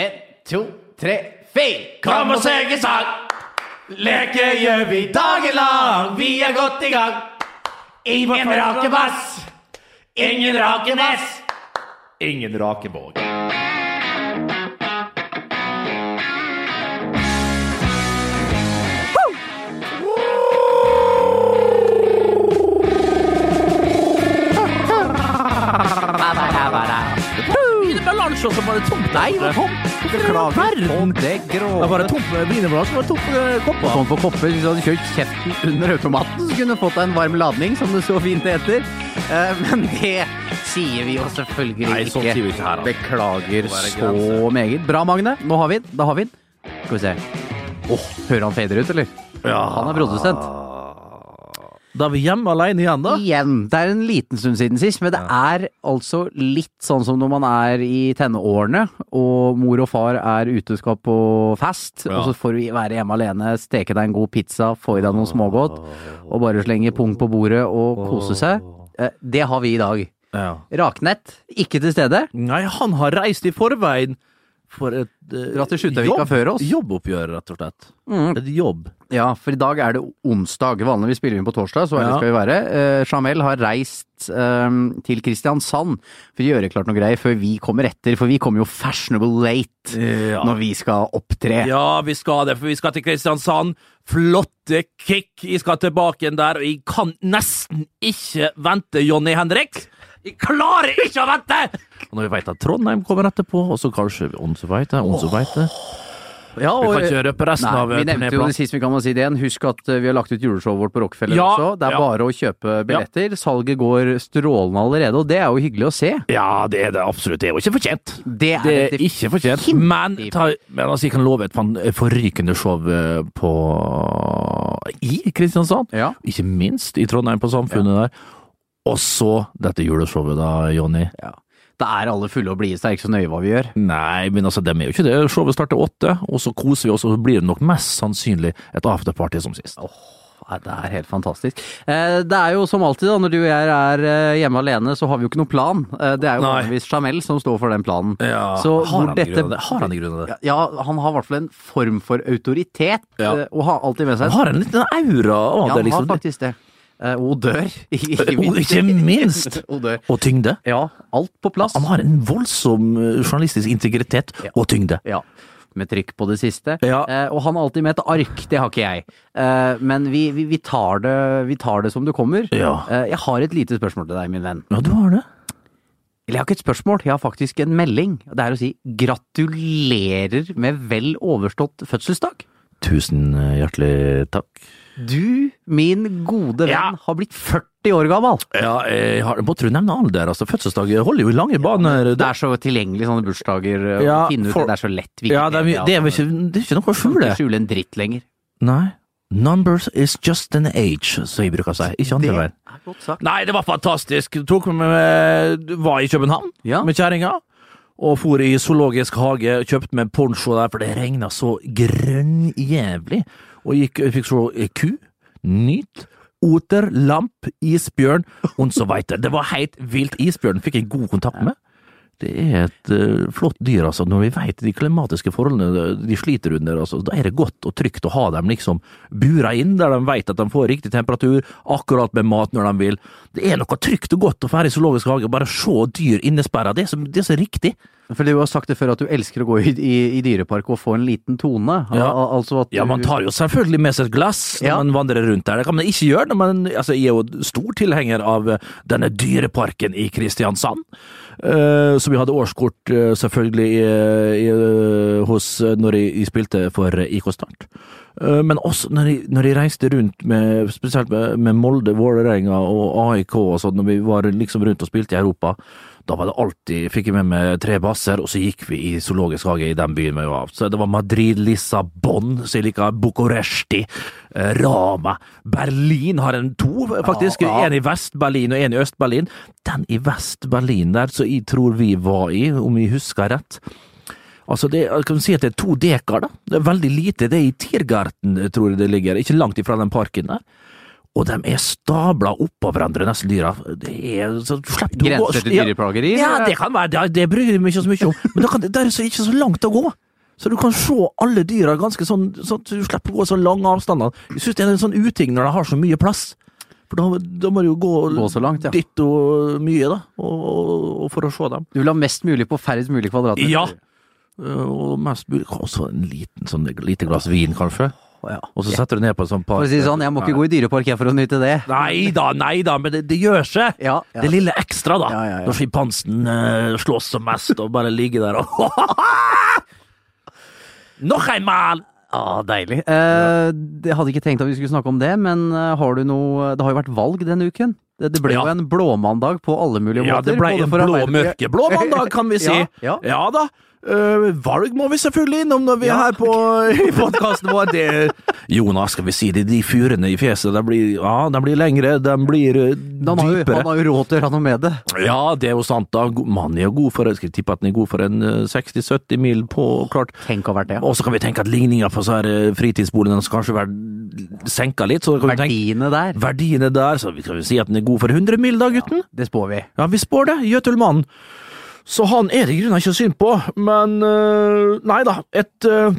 En, to, tre, fire. Kom og synge sang. Leke gjør vi dagen lang. Vi er godt i gang. Ingen rake bass. Ingen rake bass. Ingen rake våg. Wienermelange, og så var det tomt. Nei, det var tomt. Beklager. Det Det var tomt wienermelange, var tomt kopper. Sånn på kopper. Hvis du hadde kjørt kjeften under automaten, så kunne du fått deg en varm ladning, som det så fint heter. Eh, Men det sier vi jo selvfølgelig Nei, ikke. sånn vi ikke her. Beklager så meget. Bra, Magne. Nå har vi den. Da har vi den. Skal vi se. Åh, hører han fader ut, eller? Ja. Han er produsent. Da er vi hjemme alene igjen, da. Igjen. Det er en liten stund siden sist, men det er altså litt sånn som når man er i tenårene, og mor og far er ute og skal på fest, Ja. og så får du være hjemme alene, steke deg en god pizza, få i deg noe smågodt, og bare slenge pung på bordet og kose seg. Eh, Det har vi i dag. Ja. Raknett, ikke til stede. Nei, han har reist i forveien for et eh, Dra til Skjutervika før oss. Jobboppgjør, rett og slett. Mm. Et jobb. Ja, for i dag er det onsdag. Vanligvis spiller vi på torsdag, så ærlig Ja. skal vi være. Eh, Jamel har reist eh, til Kristiansand for å gjøre klart noe greier før vi kommer etter, for vi kommer jo fashionable late Ja. når vi skal opptre. Ja, vi skal det, for vi skal til Kristiansand. Flotte kick. Jeg skal tilbake igjen der, og jeg kan nesten ikke vente, Jonny Henrik. Jeg klarer ikke å vente! Og når vi veit at Trondheim kommer etterpå, og så kanskje Onsveite, Onsveite Ja, Vi og, kan ikke røpe resten nei, av vi nevnte jo det sist, vi kan si det igjen. Husk at eh, vi har lagt ut juleshowet vårt på Rockefeller Ja, også. Det er ja. bare å kjøpe billetter. Salget går strålende allerede, og det er jo hyggelig å se. Ja, det er det absolutt. Det er jo ikke fortjent. Det er, Det er det ikke fortjent, men, ta, men altså, jeg kan love et forrykende show eh, på i Kristiansand. Ja. Ikke minst i Trondheim, på Samfunnet der. Og så dette juleshowet da, Jonny. Ja. Da er alle fulle og blide, så det er ikke så nøye hva vi gjør. Nei, men altså, dem er jo ikke det. Showet starter åtte, og så koser vi oss, og så blir det nok mest sannsynlig et afterparty som sist. Oh. Det er helt fantastisk. Eh, Det er jo som alltid, da, når du og jeg er eh, hjemme alene, så har vi jo ikke noen plan. Eh, Det er jo vanligvis Jamel som står for den planen. Så har, han dette- har han i grunnen det? Ja, han har i hvert fall en form for autoritet, Ja. og har alltid med seg Han har en liten aura av Ja, det, han liksom. har faktisk det. Eh, Og dør. Ikke minst! Og. Og tyngde. Ja, alt på plass. Han har en voldsom eh, journalistisk integritet og tyngde. Ja. Med trykk på det siste. Ja. Eh, og han har alltid med et ark, det har ikke jeg. Eh, men vi, vi, vi, tar det, vi tar det som det kommer. Ja. Eh, jeg har et lite spørsmål til deg, min venn. Ja, du har det. Eller jeg har ikke et spørsmål, jeg har faktisk en melding. Det er å si gratulerer med vel overstått fødselsdag. Tusen eh, hjertelig takk. Du, min gode venn, Ja. har blitt 40 år gammel. Ja, jeg har, du nevne alder? Altså, fødselsdag holder jo i lange baner. Det er så tilgjengelig sånne bursdager. å Ja, finne ut for- det, det er så lett. ja, det, er, det, er ikke, det er ikke noe å skjule. Ikke skjule en dritt lenger. Nei. Numbers is just an age, som jeg bruker å si. Ikke andre veien. Nei, det var fantastisk. Tok med, var i København Ja. med kjerringa. Og for i zoologisk hage, kjøpte meg poncho der, for det regna så grønnjævlig. Og gikk, fikk se ku, nyt, oter, lamp, isbjørn, og så veit jeg. Det var helt vilt. Isbjørn fikk jeg god kontakt med. Det er et uh, flott dyr, altså. Når vi veit de klimatiske forholdene de sliter under, altså, da er det godt og trygt å ha dem liksom bura inn, der de veit at de får riktig temperatur, akkurat med mat når de vil. Det er noe trygt og godt å være i zoologisk hage, bare se dyr innesperra. Det, det er så riktig. For du har sagt det før at du elsker å gå i, i, i dyrepark og få en liten tone. Ja. Al altså at Ja, man tar jo selvfølgelig med seg et glass når Ja. man vandrer rundt der. Det kan man ikke gjøre når man altså, Jeg er jo stor tilhenger av eh, denne dyreparken i Kristiansand. Uh, som vi hadde årskort uh, selvfølgelig i, hos når jeg, spilte for IK Start. Men også når jeg, når jeg reiste rundt med spesielt med, med Molde, Vålerenga og AIK og sånn, når vi var liksom rundt og spilte i Europa, da var det alltid, fikk jeg med meg tre basser, og så gikk vi i zoologisk hage i den byen vi var av. Så det var Madrid, Lissabon, så jeg liker Bucuresti, eh, Rama, Berlin har en to, faktisk. Ja, ja. En i Vest-Berlin og en i Øst-Berlin. Den i Vest-Berlin der, så jeg tror vi var i, om jeg husker rett. Altså, det, kan du si at det er to dekar, da. Det er veldig lite. Det er i Tiergarten, tror jeg det ligger. Ikke langt ifra den parken der. Og de er stabla oppå hverandre, nesten dyra. Det er så slipper du Grenser til dyreplageri? Ja, det kan være, det, det bryr ikke så mye om, men da kan, det er så ikke så langt å gå. Så du kan se alle dyra ganske sånn, sånn du slipper å gå så lange avstander. Jeg synes det er en sånn uting når de har så mye plass. For da, da må du jo gå, Gå så langt, ja. ditt og mye, da, og, og, og for å se dem. Du vil ha mest mulig på færrest mulig kvadratmeter? Ja. Uh, Og mest mulig også en liten, sånn lite glass vin, kanskje. Ja. Og så setter du ned på en sånn park. For å si sånn, jeg må ikke gå i dyrepark jeg for å nyte det. Nei da, nei da, men det, det gjør seg. Ja, ja. Det lille ekstra, da. Ja, ja, ja. Når sjimpansen uh, slåss som mest og bare ligger der og Noch einmal! Ja, deilig. Eh, jeg hadde ikke tenkt at vi skulle snakke om det, men eh, har du noe Det har jo vært valg denne uken. Det, det ble Ja. jo en blåmandag på alle mulige måter. Ja, det ble en blå, mørkeblå mandag, kan vi si. Ja, ja. da. Eh, valg må vi selvfølgelig innom når vi er her på i podkasten vår. Det, Jonas, skal vi si det, de furene i fjeset, de blir, ja, de blir lengre, de blir uh, Han har, dypere. han har jo råd til å gjøre noe med det. Ja, det er jo sant. da. Mannen er jo god for Skal jeg tippe at han er god for en eh, 60-70 mil på klart. Tenk å vært det. Og så kan vi tenke at ligninga på så her eh, fritidsboligene skal kanskje være senka litt. Så kan vi tenke Verdiene der, verdiene der, så vi kan jo si at den er god for 100 mil da, gutten. Ja, det spår vi. Ja, vi spår det. Jøtulmannen. Så han er det i grunnen ikke synd på, men øh, nei da. Et øh,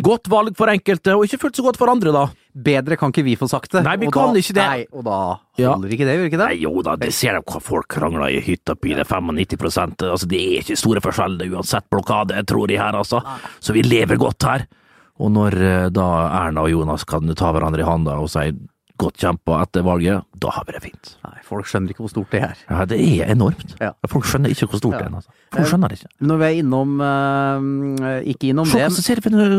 godt valg for enkelte, og ikke fullt så godt for andre, da. Bedre kan ikke vi få sagt det. Nei, vi og kan da, ikke det. Nei, og da Ja. holder ikke det, gjør ikke det? Nei, jo da, det ser jeg hva folk krangler i hytta på, det er 95% altså det er ikke store forskjeller uansett blokade, tror de her, altså. Så vi lever godt her. Og når øh, da Erna og Jonas kan ta hverandre i handa og si godt kjempa etter valget, da har vi det fint. Nei, folk skjønner ikke hvor stort det er. Ja, det er enormt. Ja. Folk skjønner ikke hvor stort Ja. det er. Altså. Folk skjønner det ikke. Når vi er innom uh, Ikke innom Se det hva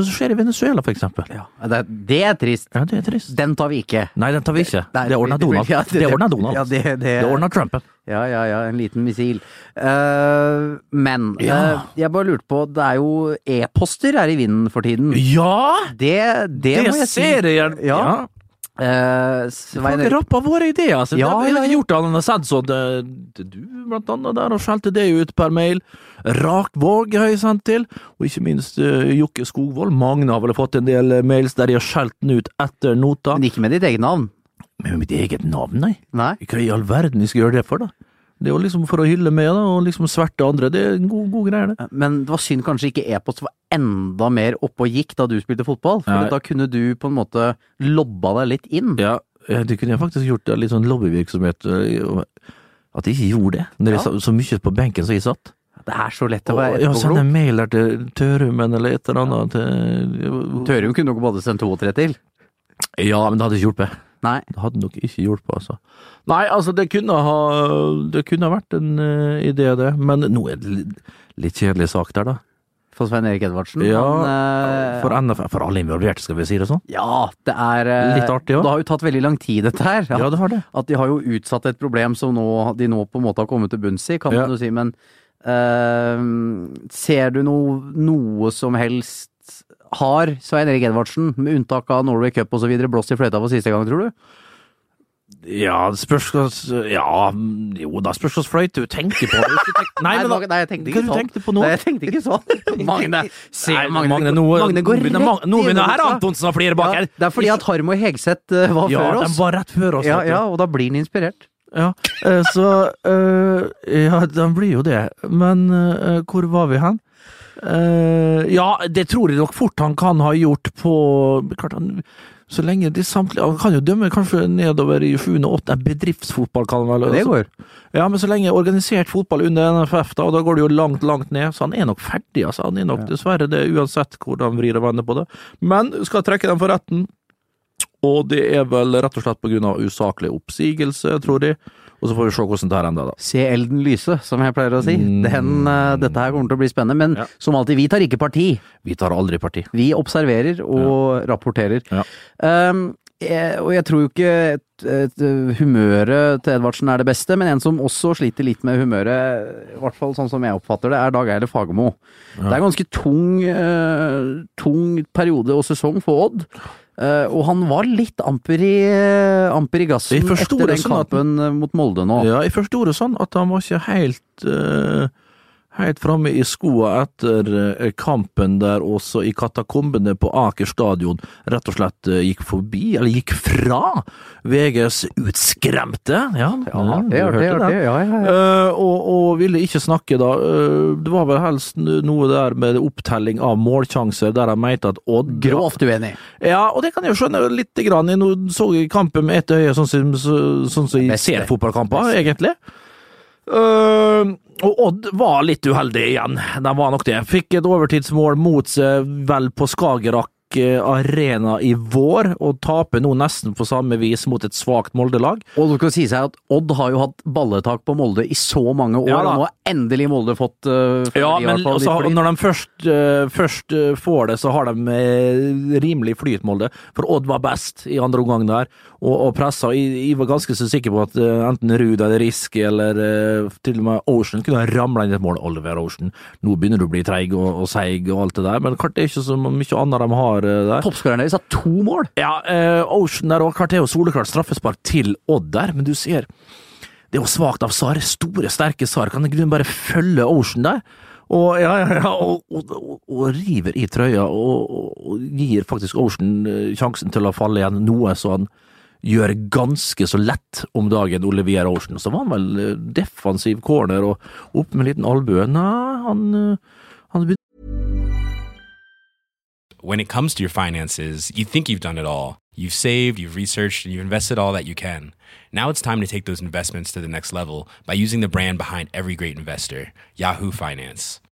som skjer i Venezuela, for eksempel. ja, det, det er trist. Ja, det er trist. Den tar vi ikke. Nei, den tar vi ikke. Det det- det- Donald. ja, Det ordna Donald. Ja, det, det, Det ordna Trumpen. Ja, ja, ja, en liten missil. Uh, men Ja. uh, jeg bare lurte på, det er jo e-poster er i vinden for tiden. Ja! Det, det, Det, må jeg si. ser jeg. Ja. Eh, Svein Erik rappa våre ideer. Altså. Ja, det, har ja, gjort. Han har sendt sånn det Du, blant annet, der, og skjelte det ut per mail. Rakvåg har jeg sendt til, og ikke minst uh, Jokke Skogvold. Magne har vel fått en del eh, mails der de har skjelt den ut etter nota. Men ikke med ditt eget navn? Men med mitt eget navn, nei. Nei? Hva i all verden jeg skal gjøre det for, da? Det er jo liksom for å hylle meg, da, og liksom sverte andre. Det er en god, god greie, det. Men det var synd kanskje ikke e-post var enda mer oppe og gikk da du spilte fotball. For Nei. da kunne du på en måte lobba deg litt inn. Ja, eh, det kunne jeg faktisk gjort, litt sånn lobbyvirksomhet. eh, At jeg ikke gjorde det, når jeg Ja. satt så mye på benken som jeg satt. Det er så lett å være etterpåklok. ja, sende mail der til Tørumen eller et eller annet. Til, Tørum kunne nok både sendt to og tre til. ja, men det hadde ikke hjulpet. Nei. Det hadde nok ikke hjulpet, altså. Nei, altså, det kunne ha, det kunne ha vært en uh, idé, det. Men nå er det litt, litt kjedelig sak der, da. For Svein Erik Edvardsen. Ja, han, eh, for NFF, for alle involverte, skal vi si det sånn? Ja, det er eh, Litt artig òg. Det har jo tatt veldig lang tid, dette her. Ja, det har det. At de har jo utsatt et problem som nå, de nå på en måte har kommet til bunns i, kan Ja. man jo si. Men Uh, ser du noe, noe som helst Har Svein Erik Edvardsen, med unntak av Norway Cup osv., blåst i fløyta for siste gang, tror du? Ja, det spørs Ja, jo da, spørs fløyte du tenker på. Du tenker- Nei, men det da, nei, jeg tenkte ikke sånn. tenkte på nå? Nei, jeg tenkte ikke sånn. Magne, se, Nei, Magne, Magne, noe, Magne går rett Nå begynner herr. Antonsen å flire bak Ja, her. det er fordi at Harmo Hegseth eh, var Ja, før de oss. var rett før oss. Ja, ja, og da blir han inspirert. Ja, eh, så eh, Ja, de blir jo det. Men eh, hvor var vi hen? Eh, ja, det tror jeg nok fort han kan ha gjort på Klart han så lenge de samtlige Han kan jo dømme kanskje nedover i 7. og 8. Bedriftsfotball, kan han vel. Det går. Ja, men så lenge organisert fotball under NFF, da, og da går det jo langt, langt ned. Så han er nok ferdig, altså. Han er nok dessverre det, uansett hvordan han vrir og vender på det. Men skal trekke dem for retten. Og det er vel rett og slett av usaklig oppsigelse, tror de. Og så får vi se hvordan det her ender, da. Se elden lyse, som jeg pleier å si. Mm. Den, uh, dette her kommer til å bli spennende. Men Ja. som alltid, vi tar ikke parti. Vi tar aldri parti. Vi observerer og rapporterer. Ja. Um, jeg, og jeg tror jo ikke et, humøret til Edvardsen er det beste, men en som også sliter litt med humøret, i hvert fall sånn som jeg oppfatter det, er Dag Eiler Fagermo. Det er en ganske tung, uh, tung periode og sesong for Odd. Eh, og han var litt amper i, amper i gassen etter den sånn at- kampen eh, mot Molde nå. Ja, jeg forsto det sånn at han var ikke helt eh, helt framme i skoa etter eh, kampen der også i katakombene på Aker stadion rett og slett eh, gikk forbi, eller gikk fra, VGs utskremte. Ja, Ja, det har jeg hørt det. Ja, ja, ja. Eh, og, og ville ikke snakke, da. Det var vel helst noe der med opptelling av målsjanser, der jeg mente at Odd Grovt uenig. Ja, og det kan jeg jo skjønne lite grann. Jeg så kampen med ett øye, sånn som, sånn som jeg ser fotballkamper, egentlig. Eh, og Odd var litt uheldig igjen, de var nok det. Fikk et overtidsmål mot seg vel på Skagerrak eh, arena i vår, og taper nå nesten på samme vis mot et svakt Molde-lag. Og det skal si seg at Odd har jo hatt balletak på Molde i så mange år, Ja og nå har endelig Molde fått uh, Ja, men altså, når de først, uh, først uh, får det, så har de rimelig flyt, Molde. For Odd var best i andre omgang der, og, og pressa. Jeg, jeg var ganske så sikker på at uh, enten Ruud eller Risk eller uh, til og med Ocean kunne ha ramla inn i et mål. Oliver Ocean. Nå begynner du å bli treig og, og seig og alt det der, men klart det er ikke så mye annet de har uh, der. Toppskåreren deres har to mål! Ja, Ocean der og klart det er jo soleklart straffespark til Odd der, men du ser det er jo svakt av Sar. Store, sterke Sar. Kan ikke du bare følge Ocean der? Og, ja, ja, ja, og, og, og, river i trøya og, gir faktisk Ocean sjansen til å falle igjen, noe så han gjør ganske så lett om dagen, Olivier Ocean. Så var han vel eh, defensiv corner og opp med en liten albue. Nei, han, eh, han when it comes to your finances, you think you've done it all. You've saved, you've researched, and you've invested all that you can. Now it's time to take those investments to the next level by using the brand behind every great investor, Yahoo Finance.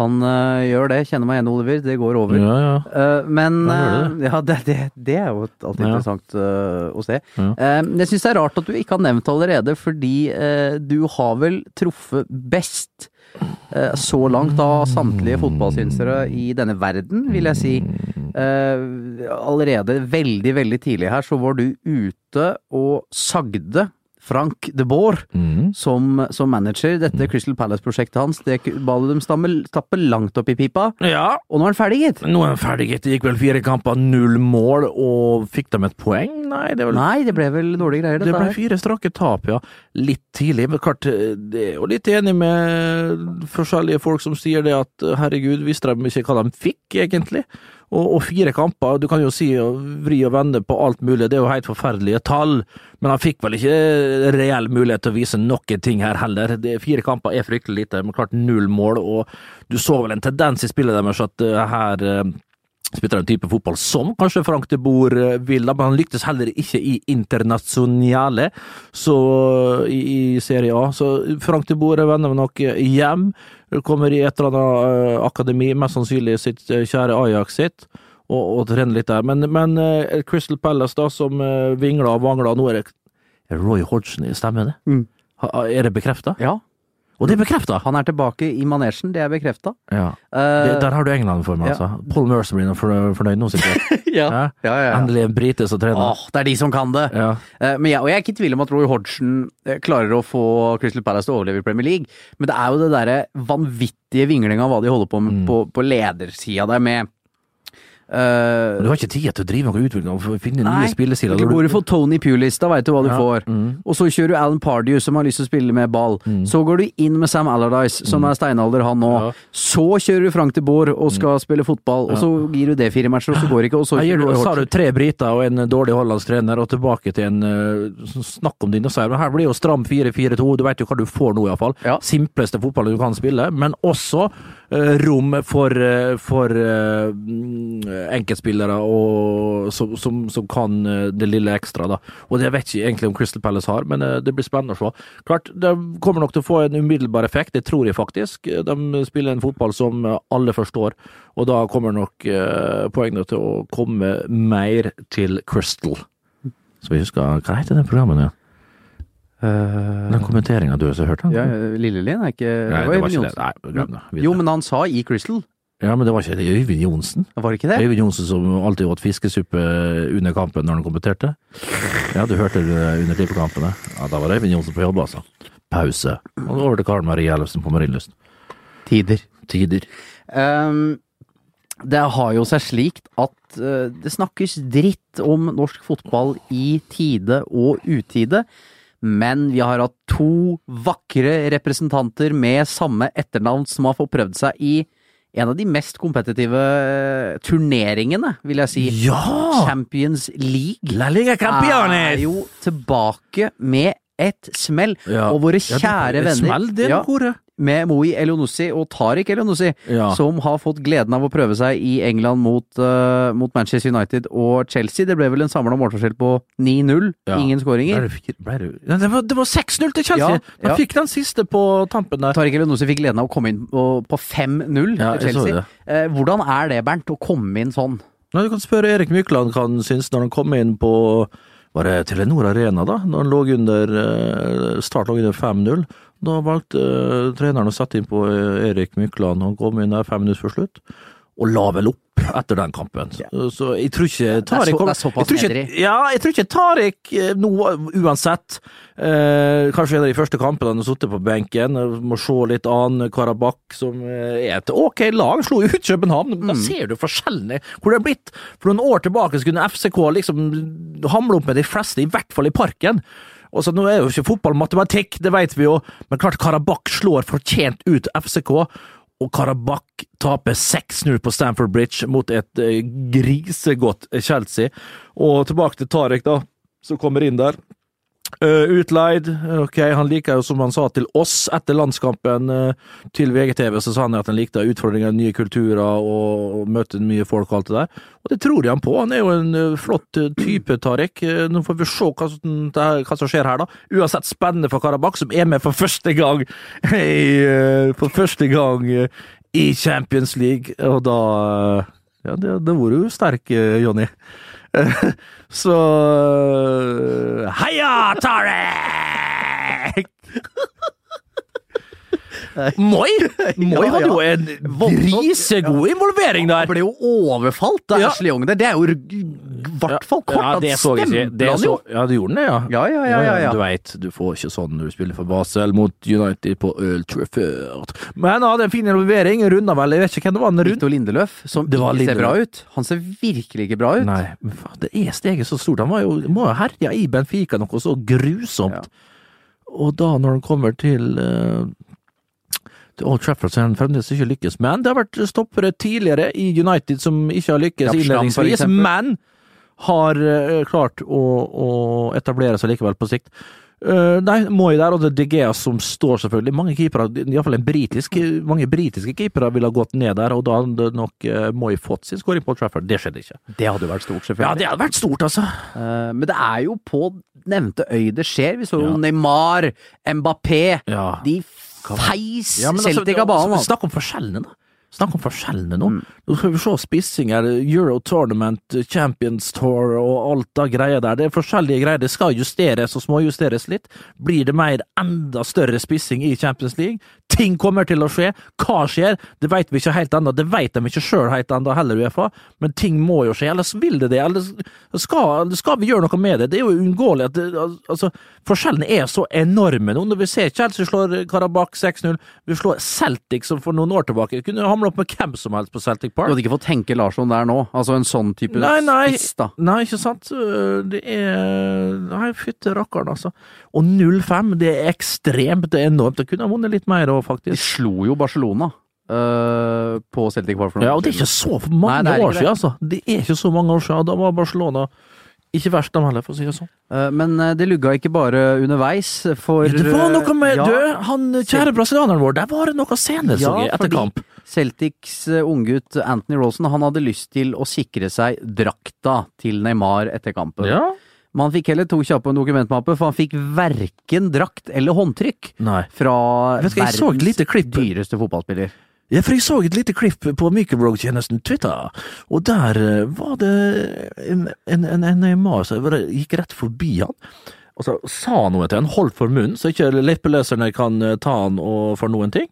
Han øh, gjør det. Kjenner meg igjen, Oliver. Det går over. Ja, ja. Uh, men det. eh, ja, det, det, det er jo alltid interessant uh, å se. Jeg syns det er rart at du ikke har nevnt det allerede, fordi du har vel truffet best så langt av samtlige fotballsynsere i denne verden, vil jeg si. Allerede veldig, veldig tidlig her så var du ute og sagde Frank de Boer Mm. som, som manager. Dette Crystal Palace-prosjektet hans, det ballet de dem stamme, langt opp i pipa. Ja, Og nå er han ferdig, gitt. nå er han ferdig, gitt. Det gikk vel fire kamper, null mål, og fikk de et poeng? Nei, det vel Nei, det ble vel dårlige greier, Det ble her. fire strake tap, ja. Litt tidlig, men klart, det er jo litt enig med forskjellige folk som sier det at herregud, visste de ikke hva de fikk, egentlig? Og, og fire kamper, du kan jo si og vri og vende på alt mulig, det er jo helt forferdelige tall, men han fikk vel ikke reell mulighet til å vise noen ting her heller. Det, fire kamper er fryktelig lite, men klart null mål, og du så vel en tendens i spillet deres at uh, her eh, spilte en type fotball som kanskje Frank de Boer eh, vil, men han lyktes heller ikke i Internasjonale så, i, Serie A. Så Frank de Boer vender nok hjem, kommer i et eller annet eh, akademi, mest sannsynlig sitt eh, kjære Ajax sitt, og, og trener litt der. Men, men Crystal Palace, da, som vingler og vangler, nå er det Roy Hodgson i stemmen, det? Mm. Er det bekrefta? Ja. Og det er bekrefta! Han er tilbake i manesjen, det er bekrefta. Ja. Uh, Der har du England for meg, ja. altså. Paul Mercer blir for- fornøyd nå, sikkert. ja. Ja, ja. Endelig en brite som trener. Åh, det er de som kan det! Ja. Eh, Men jeg, og jeg er ikke i tvil om at Roy Hodgson eh, klarer å få Crystal Palace til å overleve i Premier League, men det er jo det derre vanvittige vinglinga av hva de holder på med på, på ledersida der med Men Du har ikke tid til å drive noe utvikling å finne nye spillesider. Du går du for Tony Pulis, da veit du hva du Ja, får. Og så kjører du Alan Pardew, som har lyst til å spille med ball. Så går du inn med Sam Allardyce, som er steinalder, han nå. Ja. Så kjører du Frank de Boer og skal spille fotball, og så gir du det fire matcher, og så går det ikke, og så kjører du, sa du tre briter og en dårlig hollandsk trener, og tilbake til en uh, snakk om dinosaurer. Her blir jo stram 4-4-2, du vet jo hva du får nå, iallfall. Ja. Simpleste fotballen du kan spille, men også uh, rom for, for mm, enkeltspillere og, som, som, som kan eh, det lille ekstra, da. Og det vet jeg ikke egentlig om Crystal Palace har, men eh, det blir spennende å se. Klart, de kommer nok til å få en umiddelbar effekt, det tror jeg faktisk. De spiller en fotball som alle forstår, og da kommer nok eh, poengene til å komme mer til Crystal. Så vi husker, hva heter det programmet igjen? Den kommenteringa du har hørt? Eh, Ja, Lillelien er ikke Nei, det var det ikke det. Nei, det. Jo, men han sa i Crystal. Ja, men det var ikke det. Øyvind Johnsen. Var det ikke det? Øyvind Johnsen som alltid åt fiskesuppe under kampen når han kommenterte. Ja, du hørte det under klippekampene. Ja, da var Øyvind Johnsen på jobb, altså. Pause. Og over til Karen Marie Ellefsen på Marienlyst. Tider. Tider. Um, det har jo seg slikt at uh, det snakkes dritt om norsk fotball i tide og utide. Men vi har hatt to vakre representanter med samme etternavn som har fått prøvd seg i en av de mest kompetitive eh, turneringene, vil jeg si. Ja! Champions League La Liga er jo tilbake med et smell. Ja. Og våre Ja, det- kjære venner Smell, det er Ja. Med Moi Elionossi og Tariq Elionossi, Ja. som har fått gleden av å prøve seg i England mot, uh, mot Manchester United og Chelsea. Det ble vel en samla målforskjell på 9-0. Ja. Ingen skåringer. det det var, var 6-0 til Chelsea! Ja, ja. fikk den siste på tampen der. Tariq Elionossi fikk gleden av å komme inn på, på 5-0 Ja, til Chelsea. Eh, hvordan er det, Bernt, å komme inn sånn? Nei, Du kan spørre Erik Mykland hva han syns når han kom inn på var det Telenor Arena, da? Når han lå under eh, Start lå under 5-0. Da valgte uh, treneren å sette inn på eh, Erik Mykland. Han kom inn der fem minutter før slutt, og la vel opp etter den kampen. Så, så jeg tror ikke Tariq såpass jeg tror ikke-. Ja, jeg tror ikke Tariq eh, nå uansett eh, Kanskje en av de første kampene han har sittet på benken, eh, må se litt annen Karabakh, som eh, er et ok lag, slo ut København. Mm. Da ser du forskjellene hvor det er blitt. For noen år tilbake så kunne FCK liksom hamle opp med de fleste, i hvert fall i parken. Og så Nå er jo ikke fotball matematikk, det vet vi jo, men klart Karabakh slår fortjent ut FCK. Og Karabakh taper 6-0 på Stamford Bridge mot et eh, grisegodt Chelsea. Og tilbake til Tarek, da, som kommer inn der. Eh, utleid. Ok, han liker jo, som han sa til oss etter landskampen uh, til VGTV, så sa han at han likte utfordringer, nye kulturer og, og møtte mye folk og alt det der. Og det tror jeg han på. Han er jo en uh, flott type, Tarek. Nå får vi se hva, hva som skjer her, da. Uansett spennende for Karabakh, som er med for første gang i, for første gang i Champions League, og da Ja, det, det var jo sterk, Jonny. Så Heia, Tarek! Moi! Moi hadde jo en grisegod involvering Han der. ble jo overfalt av Ashley Young der. Det er jo i hvert fall kort. Ja, det så jeg ikke. han så, ja, du gjorde den det, ja. Ja, ja, ja, ja, ja. Du veit, du får ikke sånn når du spiller for Basel mot United på Old Trafford. Men han hadde en fin involvering. Runda vel, jeg vet ikke hvem det var. Han rund... Victor Lindeløf, som Det var ikke ser bra ut. Han ser virkelig ikke bra ut. Nei, det er steget så stort. Han var jo, må jo herja i Benfica noe så grusomt. Og da, når han kommer til eh, til Old Trafford, som fremdeles ikke lykkes. Men det har vært stoppere tidligere i United som ikke har lykkes innledningsvis, men har eh, klart å, å etablere seg likevel på sikt. Uh, nei, Moi der, og det er De Gea som står selvfølgelig. Mange keepere, iallfall en britisk, mange britiske keepere ville ha gått ned der, og da hadde nok uh, Moi fått sin skåring på Trafford. Det skjedde ikke. Det hadde vært stort, selvfølgelig. Ja, det hadde vært stort, altså. Uh, men det er jo på nevnte øy det skjer. Vi så jo Ja. Neymar, Mbappé. Ja. De feis Ja, altså, Celtic av banen. Snakk om forskjellene, da. Snakk om forskjellene nå. Nå skal vi se spissinger, Euro Tournament, Champions Tour og alt det greia der. Det er forskjellige greier. Det skal justeres og småjusteres litt. Blir det mer enda større spissing i Champions League? Ting kommer til å skje. Hva skjer? Det vet vi ikke helt ennå. Det vet de ikke sjøl helt ennå heller, Uefa. Men ting må jo skje. Ellers vil det det. Ellers skal, skal vi gjøre noe med det. Det er jo uunngåelig at det, altså, Forskjellene er så enorme nå. Når vi ser Chelsea slår Karabakh 6-0, vi slår Celtic som for noen år tilbake kunne hamla opp med hvem som helst på Celtic Park. Du hadde ikke fått tenke Larsson der nå? Altså en sånn type Nei, nei. spiss, da. Nei, ikke sant. Det er Nei, fytti rakkeren, altså. Og 0-5, det er ekstremt, det er enormt. Det kunne ha vunnet litt mer òg, De slo jo Barcelona Uh, på Celtic Park for noen Ja, og det er ikke så mange Nei, år siden, altså. Det er ikke så mange år siden. Da var Barcelona ikke verst, av alle, for å si det sånn. Øh, Men øh, det lugga ikke bare underveis, for Ja, det var noe med ja, Du, han kjære brasilianeren vår, der var det noe senere, så jeg, etter kamp. Celtics unggutt Anthony Rolson han hadde lyst til å sikre seg drakta til Neymar etter kampen. Ja? Men han fikk heller to kjappe en dokumentmappe, for han fikk verken drakt eller håndtrykk Nei. fra verdens dyreste fotballspiller. Ja, for jeg så et lite klipp på Microblog-tjenesten Twitter, og der eh, var det en, en, en, en Neymar som gikk rett forbi han. Og så sa han noe til han, holdt for munnen, så ikke leppeleserne kan eh, ta han for noen ting.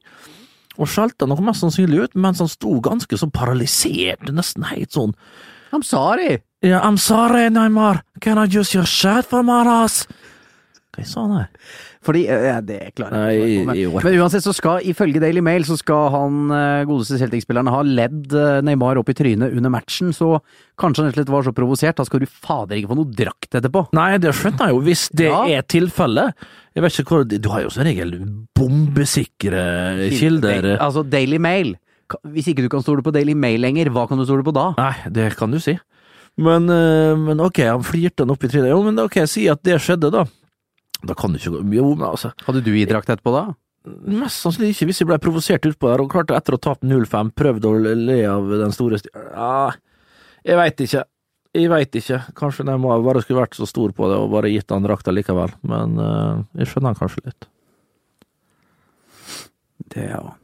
Og skjelte noe mest sannsynlig ut, mens han sto ganske så paralysert, nesten helt sånn I'm sorry! Yeah, I'm sorry, Neymar, can I use your shirt for my ass? Hva sa han her? Fordi øh, ja, Det klarer jeg ikke. Men uansett så skal, ifølge Daily Mail, så skal han øh, godeste Celtic-spilleren ha ledd øh, Neymar opp i trynet under matchen, så kanskje han rett og slett var så provosert. Da skal du fader ikke få noe drakt etterpå. Nei, det skjønner jeg jo, hvis det Ja. er tilfellet. Jeg vet ikke hvor Du har jo som regel bombesikre kilder. Altså, Daily Mail. Hvis ikke du kan stole på Daily Mail lenger, hva kan du stole på da? Nei, det kan du si. Men, eh, men ok, han flirte han opp i trynet. Jo, men ok, si at det skjedde, da. Da kan du ikke gå Jo, men altså Hadde du gitt drakt etterpå da? Mest sannsynlig ikke, hvis jeg ble provosert utpå der, og klarte etter å tape tapt 0-5, prøvde å le av den store sti... Ja, jeg veit ikke. Jeg veit ikke. Kanskje Neymar bare skulle vært så stor på det og bare gitt han drakta likevel, men uh, jeg skjønner han kanskje litt. Det er jo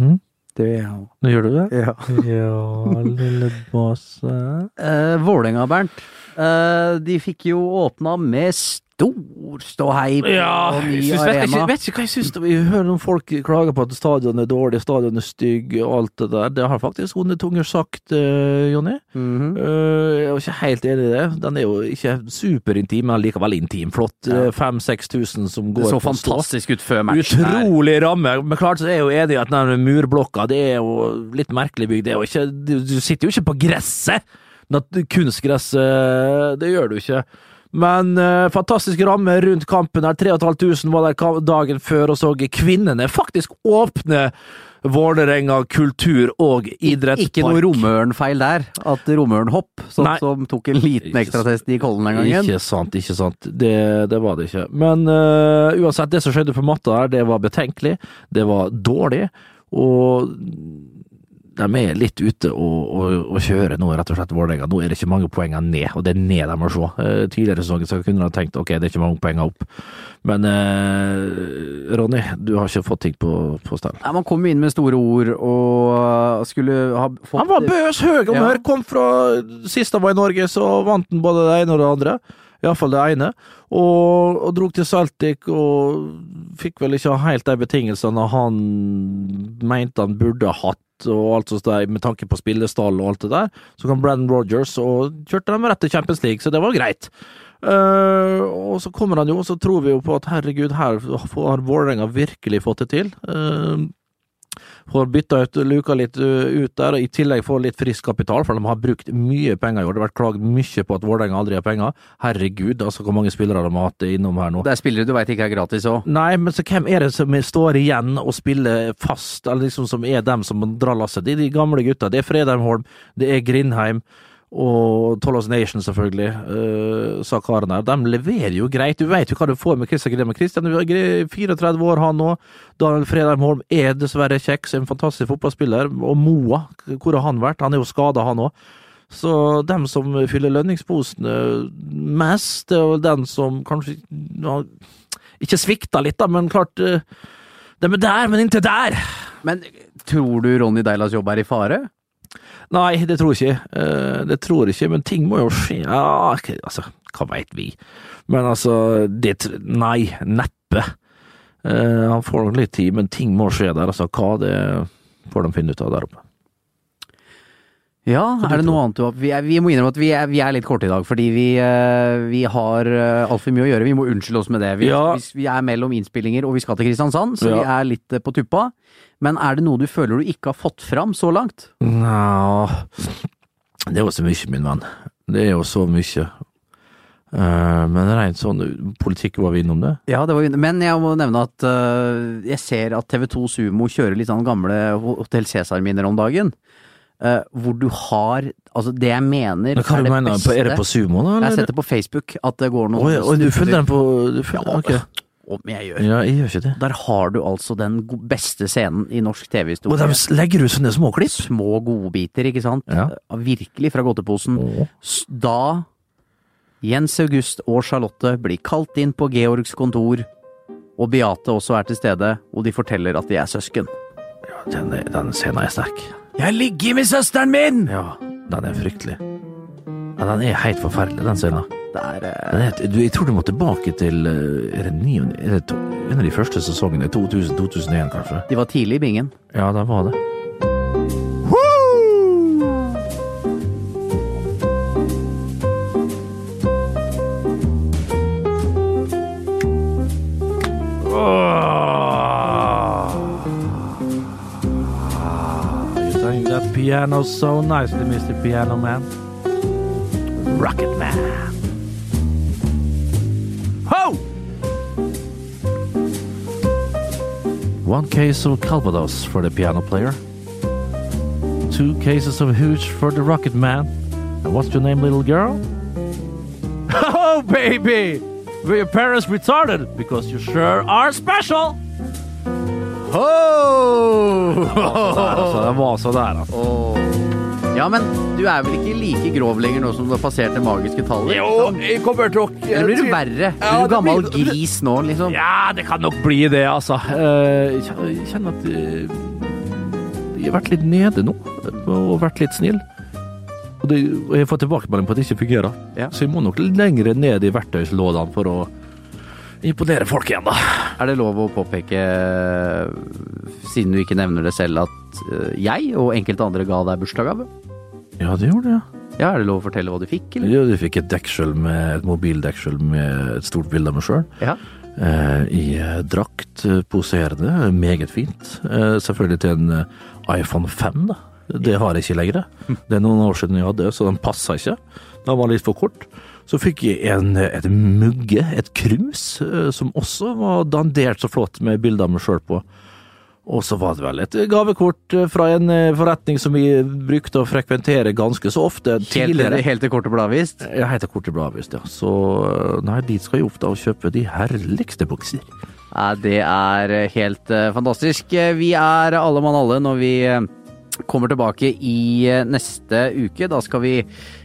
Mhm. Det gjør jeg òg. Nå gjør du det? ja. Ja, lille basse. Eh, Vålerenga, Bernt. Eh, de fikk jo åpna med stor ståhei på Ja, ny jeg synes, vet, arena. ikke, vet ikke hva jeg syns. Vi hører noen folk klage på at stadion er dårlig, stadion er stygg og alt det der. Det har faktisk onde tunger sagt, uh, Jonny. Mm -hmm. uh, jeg er ikke helt enig i det. Den er jo ikke superintim, men likevel intim. Flott. Ja. 5000-6000 som går Det så på fantastisk ut før matchen. Utrolig ramme. Men klart så er jeg jo enig i at den murblokka det er jo litt merkelig bygd. Det er jo ikke, du, sitter jo ikke på gresset! Kunstgress, det gjør du ikke. Men uh, fantastisk ramme rundt kampen her. 3500 var der dagen før og så kvinnene faktisk åpne Vålerenga kultur- og idrettspark. Ikke noe romørnfeil der. At Romøren-hopp, som, som tok en liten ekstratest i Kollen den gangen. Ikke sant, ikke sant. Det, det var det ikke. Men uh, uansett, det som skjedde på matta her, det var betenkelig. Det var dårlig. Og de er litt ute og, og, og kjører nå, rett og slett, Vålerenga. Nå er det ikke mange poengene ned, og det er ned de må se. Eh, tidligere sesonger så kunne de tenkt ok, det er ikke mange poengene opp. Men eh, Ronny, du har ikke fått ting på, på stell. Ja, man kom inn med store ord og skulle ha fått Han var bøs høy og Ja. mørk, kom fra Sist han var i Norge, så vant han både det ene og det andre. Iallfall det ene. Og, og drog til Celtic og fikk vel ikke helt de betingelsene han mente han burde hatt, og alt sånt der, med tanke på spillestall og alt det der. Så kom Brandon Rogers og kjørte dem rett til Champions League, så det var greit. Uh, og så kommer han jo, og så tror vi jo på at herregud, her har Vålerenga virkelig fått det til. Uh, får bytta ut, luka litt uh, ut der, og i tillegg får litt frisk kapital, for de har brukt mye penger i år. Det har vært klagd mye på at Vålerenga aldri har penger. Herregud, altså hvor mange spillere de har hatt innom her nå. Det er spillere du veit ikke er gratis òg. Nei, men så hvem er det som står igjen og spiller fast, eller liksom som er dem som drar lasset? Det er de gamle gutta. Det er Fredheim Holm, det er Grindheim. Og Tollos Nation, selvfølgelig, uh, sa karen her. De leverer jo greit. Du vet jo hva du får med Christian Grindheim. Christian er 34 år, han nå. Daniel Fredheim Holm er dessverre kjeks, en fantastisk fotballspiller. Og Moa, hvor har han vært? Han er jo skada, han òg. Så dem som fyller lønningsposene mest, det er jo den som kanskje ja, ikke svikta litt, da, men klart eh, De er der, men inntil der! Men tror du Ronny Deilas jobb er i fare? Nei, det tror jeg ikke. Eh, det tror jeg ikke, men ting må jo skje. Ja, altså, hva veit vi? Men altså, det Nei, neppe. Eh, han får nok litt tid, men ting må skje der. Altså, hva det får de finne ut av der oppe. Ja, er det noe annet du har vi, er, vi må innrømme at vi er, vi er litt korte i dag, fordi vi, eh, vi har altfor mye å gjøre. Vi må unnskylde oss med det. Vi, Ja. vi er mellom innspillinger og vi skal til Kristiansand, så vi er litt på tuppa. Men er det noe du føler du ikke har fått fram så langt? Nja Det er jo så mye, min venn. Det er jo så mye. Eh, men rent sånn politikk, var vi innom det? Ja, det var, jo- men jeg må nevne at eh, jeg ser at TV2 Sumo kjører litt sånn gamle Hotell Cæsar-minner om dagen. eh, hvor du har Altså, det jeg mener Men hva er det mener beste på, Er det på sumo, da? Jeg har sett det på Facebook at det går noen Oi, oi, du følger den på du følger, Ja, ok. Om jeg gjør. Ja, jeg gjør ikke det. Der har du altså den beste scenen i norsk TV-historie. Og de legger ut sånne småklipp? Små godbiter, ikke sant? Ja. Virkelig fra godteposen. Åh. Da Jens August og Charlotte blir kalt inn på Georgs kontor, og Beate også er til stede, og de forteller at de er søsken. Ja, den, den scenen er sterk. Jeg ligger med søsteren min! Ja, den er fryktelig. Ja, den er helt forferdelig, den scenen. Det er eh, du, jeg tror du må tilbake til eh, Er det 9, er det to, en av de første sesongene? 2000-2001, kanskje? De var tidlig i bingen. Ja, det var det. Piano so nicely, Mr. Piano Man? Rocket Man. One case of Calvados for the piano player. Two cases of hooch for the rocket man. And what's your name, little girl? Oh, baby! Were your parents retarded? Because you sure are special! Oh! Altså, det var så der, altså. Ja, men du er vel ikke like grov lenger nå som du har passert det magiske tallet? Jo, jeg kommer til å Eller blir du verre? Ja, Blir du gammel blir- gris nå, liksom? Ja, det kan nok bli det, altså. Eh, Jeg kjenner at eh, jeg har vært litt nede nå, og vært litt snill. Og, det, og jeg får tilbakemelding på at det ikke fungerer. Ja. Så jeg må nok litt lenger ned i verktøyslådene for å imponere folk igjen, da. Er det lov å påpeke, siden du ikke nevner det selv, at eh, jeg og enkelte andre ga deg bursdagsgave? Ja, det gjorde det, ja. Ja, er det lov å fortelle hva du fikk, eller? Ja, Du fikk et dekkskjell med et mobildekkskjell med et stort bilde av meg sjøl. Ja. Eh, I eh, drakt, eh, poserende, meget fint. Eh, selvfølgelig til en eh, iPhone 5, da. Det har jeg ikke lenger. Det er noen år siden jeg hadde, så den passa ikke. Den var litt for kort. Så fikk jeg en, et mugge, et krus, som også var dandert så flott med bilde av meg sjøl på. Og så var det vel et gavekort eh, fra en eh, forretning som vi brukte å frekventere ganske så ofte tidligere. helt til kortet ble avvist? Jeg heter Korte avvist, ja. Så nei, dit skal jeg opp da og kjøpe de herligste bukser. Nei, det er eh, helt eh, fantastisk. Eh, Vi er alle mann alle når vi eh, kommer tilbake i eh, neste uke. Da skal vi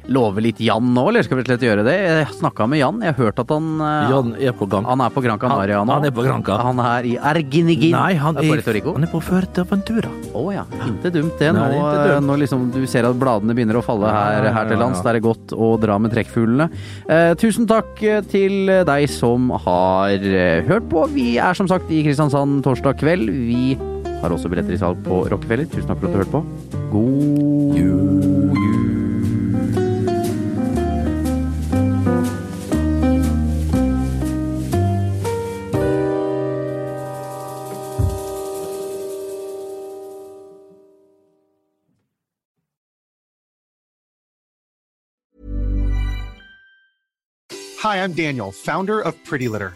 love litt Jan nå, eller skal vi slett gjøre det? Jeg snakka med Jan, jeg har hørt at han eh, Jan er på gang. Han er på Gran Canaria Han- nå. han er på Granca. Han er i Erginigin. Nei, han er, er, han er på Fuerteventura. Å ja, ikke dumt det. Nå, Nei, dumt. når liksom du ser at bladene begynner å falle her, her til lands, da er det godt å dra med trekkfuglene. Eh, tusen takk til deg som har eh, hørt på. Vi er som sagt i Kristiansand torsdag kveld. Vi har også billetter i salg på Rockefeller. Tusen takk for at du hørte på. God jul. Hi, I'm Daniel, founder of Pretty Litter.